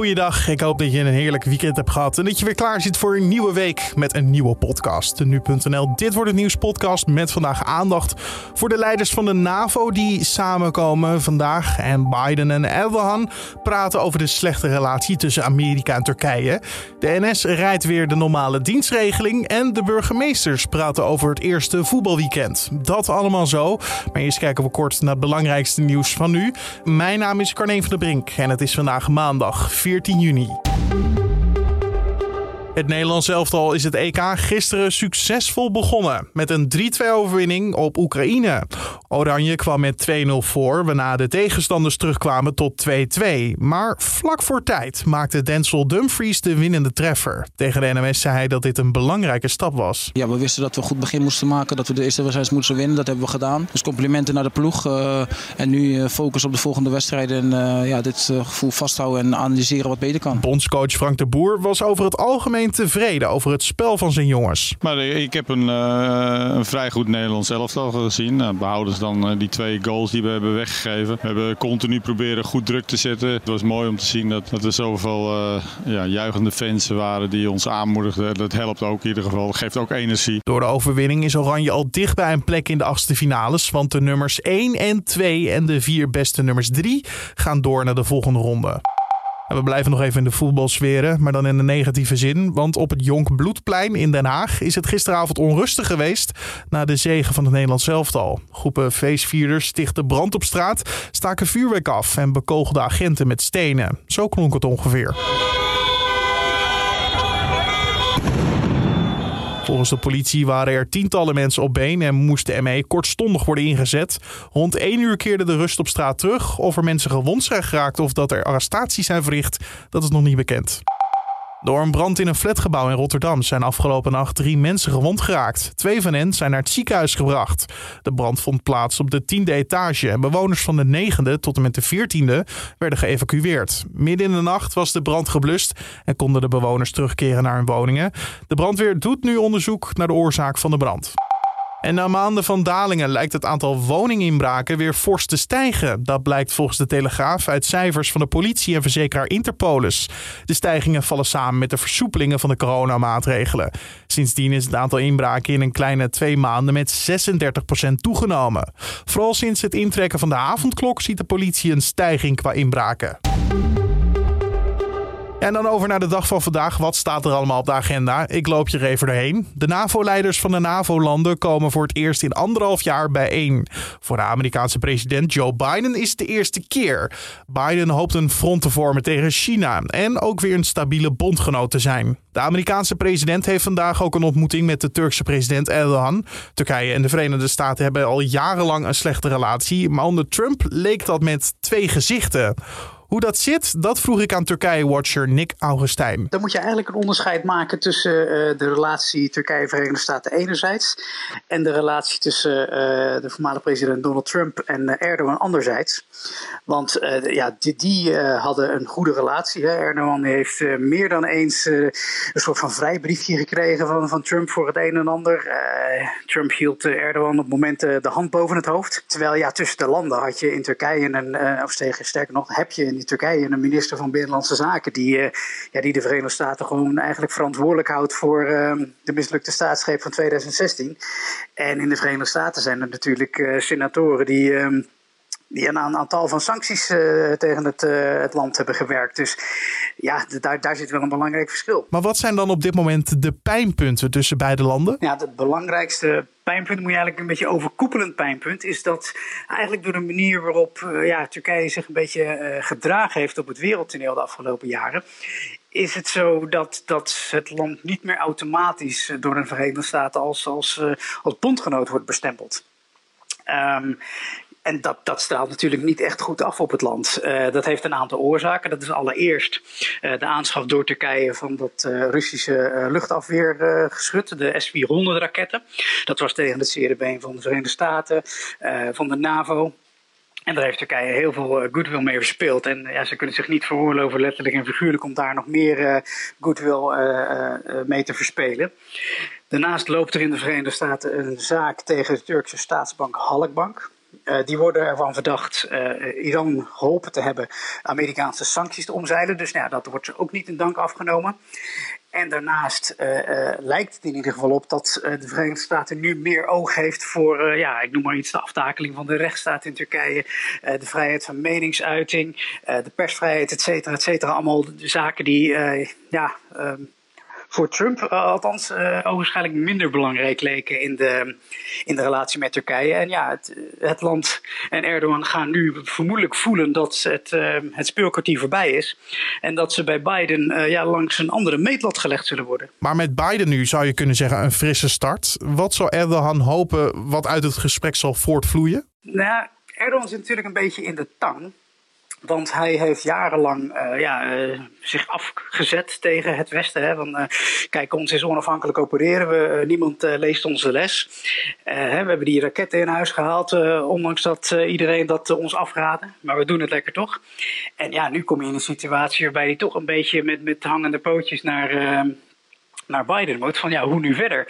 goeiedag. Ik hoop dat je een heerlijk weekend hebt gehad en dat je weer klaar zit voor een nieuwe week met een nieuwe podcast. De Nu.nl Dit wordt het nieuws podcast met vandaag aandacht voor de leiders van de NAVO die samenkomen vandaag. En Biden en Erdogan praten over de slechte relatie tussen Amerika en Turkije. De NS rijdt weer de normale dienstregeling en de burgemeesters praten over het eerste voetbalweekend. Dat allemaal zo. Maar eerst kijken we kort naar het belangrijkste nieuws van nu. Mijn naam is Carne van der Brink en het is vandaag maandag 14 juni. Het Nederlands elftal is het EK gisteren succesvol begonnen met een 3-2 overwinning op Oekraïne. Oranje kwam met 2-0 voor, waarna de tegenstanders terugkwamen tot 2-2. Maar vlak voor tijd maakte Denzel Dumfries de winnende treffer. Tegen de NMS zei hij dat dit een belangrijke stap was. Ja, we wisten dat we een goed begin moesten maken, dat we de eerste wedstrijd moesten winnen. Dat hebben we gedaan. Dus complimenten naar de ploeg. Uh, en nu uh, focus op de volgende wedstrijden en uh, ja, dit gevoel vasthouden en analyseren wat beter kan. Bondscoach Frank de Boer was over het algemeen tevreden over het spel van zijn jongens. Maar ik heb een, uh, een vrij goed Nederlands elftal gezien. Uh, behouden ze dan uh, die twee goals die we hebben weggegeven. We hebben continu proberen goed druk te zetten. Het was mooi om te zien dat, dat er zoveel ja, juichende fans waren die ons aanmoedigden. Dat helpt ook in ieder geval. Dat geeft ook energie. Door de overwinning is Oranje al dicht bij een plek in de achtste finales. Want de nummers 1 en 2 en de vier beste nummers 3 gaan door naar de volgende ronde. We blijven nog even in de voetbalsferen, maar dan in de negatieve zin. Want op het Jonk Bloedplein in Den Haag is het gisteravond onrustig geweest na de zegen van het Nederlands elftal. Groepen feestvierders stichten brand op straat, staken vuurwerk af en bekogelden agenten met stenen. Zo klonk het ongeveer. Volgens de politie waren er tientallen mensen op been en moest de ME kortstondig worden ingezet. Rond 1 uur keerde de rust op straat terug. Of er mensen gewond zijn geraakt of dat er arrestaties zijn verricht, dat is nog niet bekend. Door een brand in een flatgebouw in Rotterdam zijn afgelopen nacht drie mensen gewond geraakt. Twee van hen zijn naar het ziekenhuis gebracht. De brand vond plaats op de tiende etage en bewoners van de negende tot en met de veertiende werden geëvacueerd. Midden in de nacht was de brand geblust en konden de bewoners terugkeren naar hun woningen. De brandweer doet nu onderzoek naar de oorzaak van de brand. En na maanden van dalingen lijkt het aantal woninginbraken weer fors te stijgen. Dat blijkt volgens de Telegraaf uit cijfers van de politie en verzekeraar Interpolis. De stijgingen vallen samen met de versoepelingen van de coronamaatregelen. Sindsdien is het aantal inbraken in een kleine twee maanden met 36% toegenomen. Vooral sinds het intrekken van de avondklok ziet de politie een stijging qua inbraken. En dan over naar de dag van vandaag. Wat staat er allemaal op de agenda? Ik loop je er even doorheen. De NAVO-leiders van de NAVO-landen komen voor het eerst in anderhalf jaar bijeen. Voor de Amerikaanse president Joe Biden is het de eerste keer. Biden hoopt een front te vormen tegen China en ook weer een stabiele bondgenoot te zijn. De Amerikaanse president heeft vandaag ook een ontmoeting met de Turkse president Erdogan. Turkije en de Verenigde Staten hebben al jarenlang een slechte relatie, maar onder Trump leek dat met twee gezichten. Hoe dat zit, dat vroeg ik aan Turkije-watcher Nick Augustijn. Dan moet je eigenlijk een onderscheid maken tussen uh, de relatie Turkije-Verenigde Staten enerzijds en de relatie tussen uh, de voormalige president Donald Trump en uh, Erdogan anderzijds. Want ja, die, die hadden een goede relatie. Hè. Erdogan heeft meer dan eens een soort van vrijbriefje gekregen van, van Trump voor het een en ander. Trump hield Erdogan op momenten de hand boven het hoofd. Terwijl ja, tussen de landen had je in Turkije en, of sterker nog, heb je in Turkije een minister van Binnenlandse Zaken die, uh, ja, die de Verenigde Staten gewoon eigenlijk verantwoordelijk houdt voor uh, de mislukte staatsgreep van 2016. En in de Verenigde Staten zijn er natuurlijk uh, senatoren die ehm, die een aantal van sancties uh, tegen het, uh, het, land hebben gewerkt. Dus ja, daar, daar zit wel een belangrijk verschil. Maar wat zijn dan op dit moment de pijnpunten tussen beide landen? Ja, het belangrijkste pijnpunt, moet je eigenlijk een beetje overkoepelend pijnpunt, is dat eigenlijk door de manier waarop uh, ja, Turkije zich een beetje gedragen heeft op het wereldtoneel de afgelopen jaren, is het zo dat, dat het land niet meer automatisch door de Verenigde Staten als, als, als bondgenoot wordt bestempeld. Um, en dat, dat straalt natuurlijk niet echt goed af op het land. Uh, dat heeft een aantal oorzaken. Dat is allereerst uh, de aanschaf door Turkije van dat uh, Russische luchtafweergeschut, de S-400 raketten. Dat was tegen het zere van de Verenigde Staten, van de NAVO. En daar heeft Turkije heel veel goodwill mee verspeeld. En ja, ze kunnen zich niet veroorloven, letterlijk en figuurlijk, om daar nog meer goodwill mee te verspelen. Daarnaast loopt er in de Verenigde Staten een zaak tegen de Turkse staatsbank Halkbank. Die worden ervan verdacht Iran geholpen te hebben Amerikaanse sancties te omzeilen. Dus nou dat wordt ook niet in dank afgenomen. En daarnaast uh, lijkt het in ieder geval op dat de Verenigde Staten nu meer oog heeft voor, ja, ik noem maar iets, de aftakeling van de rechtsstaat in Turkije, de vrijheid van meningsuiting, de persvrijheid, et cetera, et cetera. Allemaal zaken die, ja, ehm, voor Trump uh, althans uh, ogenschijnlijk minder belangrijk leken in de, in de relatie met Turkije. En ja, het, het land en Erdogan gaan nu vermoedelijk voelen dat het, uh, het speelkwartier voorbij is. En dat ze bij Biden ja, langs een andere meetlat gelegd zullen worden. Maar met Biden nu zou je kunnen zeggen een frisse start. Wat zou Erdogan hopen wat uit het gesprek zal voortvloeien? Nou, Erdogan zit natuurlijk een beetje in de tang. Want hij heeft jarenlang uh, ja, uh, zich afgezet tegen het Westen. Hè? Van, uh, kijk, ons is onafhankelijk opereren we. niemand leest onze les. Hè, we hebben die raketten in huis gehaald, ondanks dat iedereen dat ons afraadde. Maar we doen het lekker toch. En ja, nu kom je in een situatie waarbij hij toch een beetje met, met hangende pootjes naar naar Biden moet. Van ja, hoe nu verder?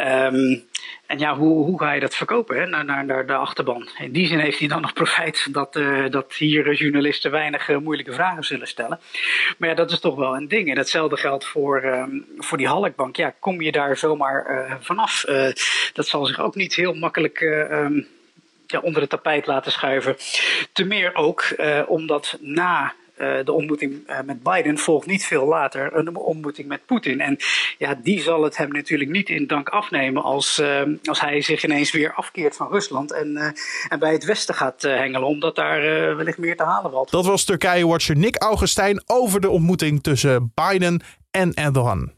Um, en ja, hoe, hoe ga je dat verkopen hè? Naar, naar, naar de achterban? In die zin heeft hij dan nog profijt dat, uh, dat hier journalisten weinig uh, moeilijke vragen zullen stellen. Maar ja, dat is toch wel een ding. En hetzelfde geldt voor, um, voor die Halkbank. Ja, kom je daar zomaar uh, vanaf? dat zal zich ook niet heel makkelijk. Um, ja, onder het tapijt laten schuiven. Te meer ook omdat na de ontmoeting uh, met Biden volgt niet veel later een ontmoeting met Poetin. En ja, die zal het hem natuurlijk niet in dank afnemen als, uh, als hij zich ineens weer afkeert van Rusland en, en bij het Westen gaat hengelen, omdat daar wellicht meer te halen valt. Dat was Turkije-watcher Nick Augustijn over de ontmoeting tussen Biden en Erdogan.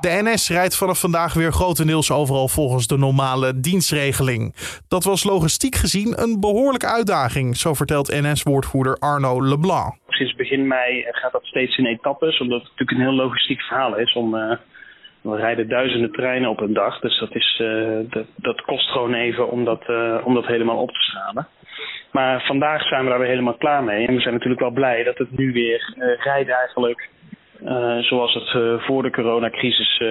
De NS rijdt vanaf vandaag weer grotendeels overal volgens de normale dienstregeling. Dat was logistiek gezien een behoorlijke uitdaging, zo vertelt NS-woordvoerder Arno Leblanc. Sinds begin mei gaat dat steeds in etappes, omdat het natuurlijk een heel logistiek verhaal is. Om, we rijden duizenden treinen op een dag, dus dat, is, uh, dat, kost gewoon even om dat, om dat helemaal op te schalen. Maar vandaag zijn we daar weer helemaal klaar mee. En we zijn natuurlijk wel blij dat het nu weer rijdt eigenlijk zoals het voor de coronacrisis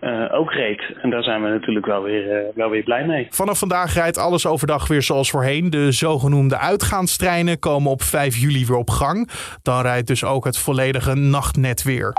uh, ook reed. En daar zijn we natuurlijk wel weer, wel weer blij mee. Vanaf vandaag rijdt alles overdag weer zoals voorheen. De zogenoemde uitgaanstreinen komen op 5 juli weer op gang. Dan rijdt dus ook het volledige nachtnet weer.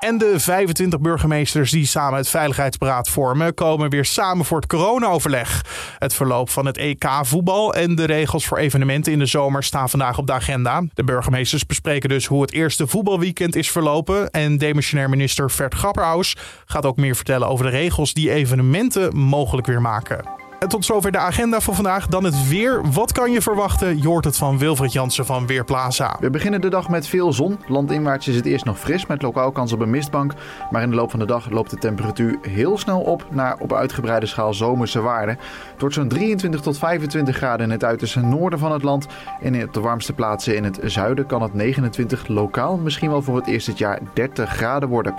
En de 25 burgemeesters die samen het Veiligheidsberaad vormen, komen weer samen voor het corona-overleg. Het verloop van het EK-voetbal en de regels voor evenementen in de zomer staan vandaag op de agenda. De burgemeesters bespreken dus hoe het eerste voetbalweekend is verlopen. En demissionair minister Vert Grapperhaus gaat ook meer vertellen over de regels die evenementen mogelijk weer maken. En tot zover de agenda voor vandaag. Dan het weer. Wat kan je verwachten? Je hoort het van Wilfried Jansen van Weerplaza. We beginnen de dag met veel zon. Landinwaarts is het eerst nog fris met lokaal kans op een mistbank. Maar in de loop van de dag loopt de temperatuur heel snel op naar op uitgebreide schaal zomerse waarden. Het wordt zo'n 23 tot 25 graden in het uiterste noorden van het land. En op de warmste plaatsen in het zuiden kan het 29 lokaal misschien wel voor het eerst dit jaar 30 graden worden.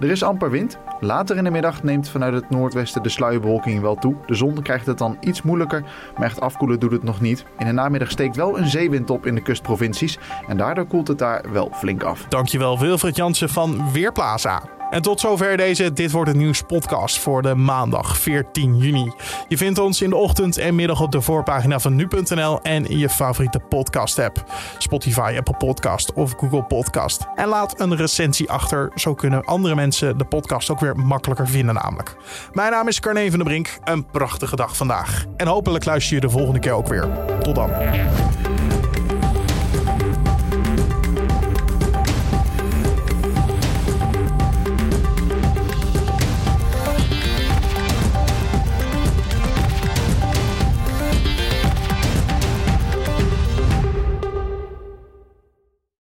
Er is amper wind. Later in de middag neemt vanuit het noordwesten de sluierbewolking wel toe. De zon krijgt het dan iets moeilijker, maar echt afkoelen doet het nog niet. In de namiddag steekt wel een zeewind op in de kustprovincies en daardoor koelt het daar wel flink af. Dankjewel Wilfred Jansen van Weerplaza. En tot zover deze Dit Wordt Het Nieuws podcast voor de maandag 14 juni. Je vindt ons in de ochtend en middag op de voorpagina van nu.nl en in je favoriete podcast app. Spotify, Apple Podcast of Google Podcast. En laat een recensie achter, zo kunnen andere mensen de podcast ook weer makkelijker vinden namelijk. Mijn naam is Carne van der Brink, een prachtige dag vandaag. En hopelijk luister je de volgende keer ook weer. Tot dan.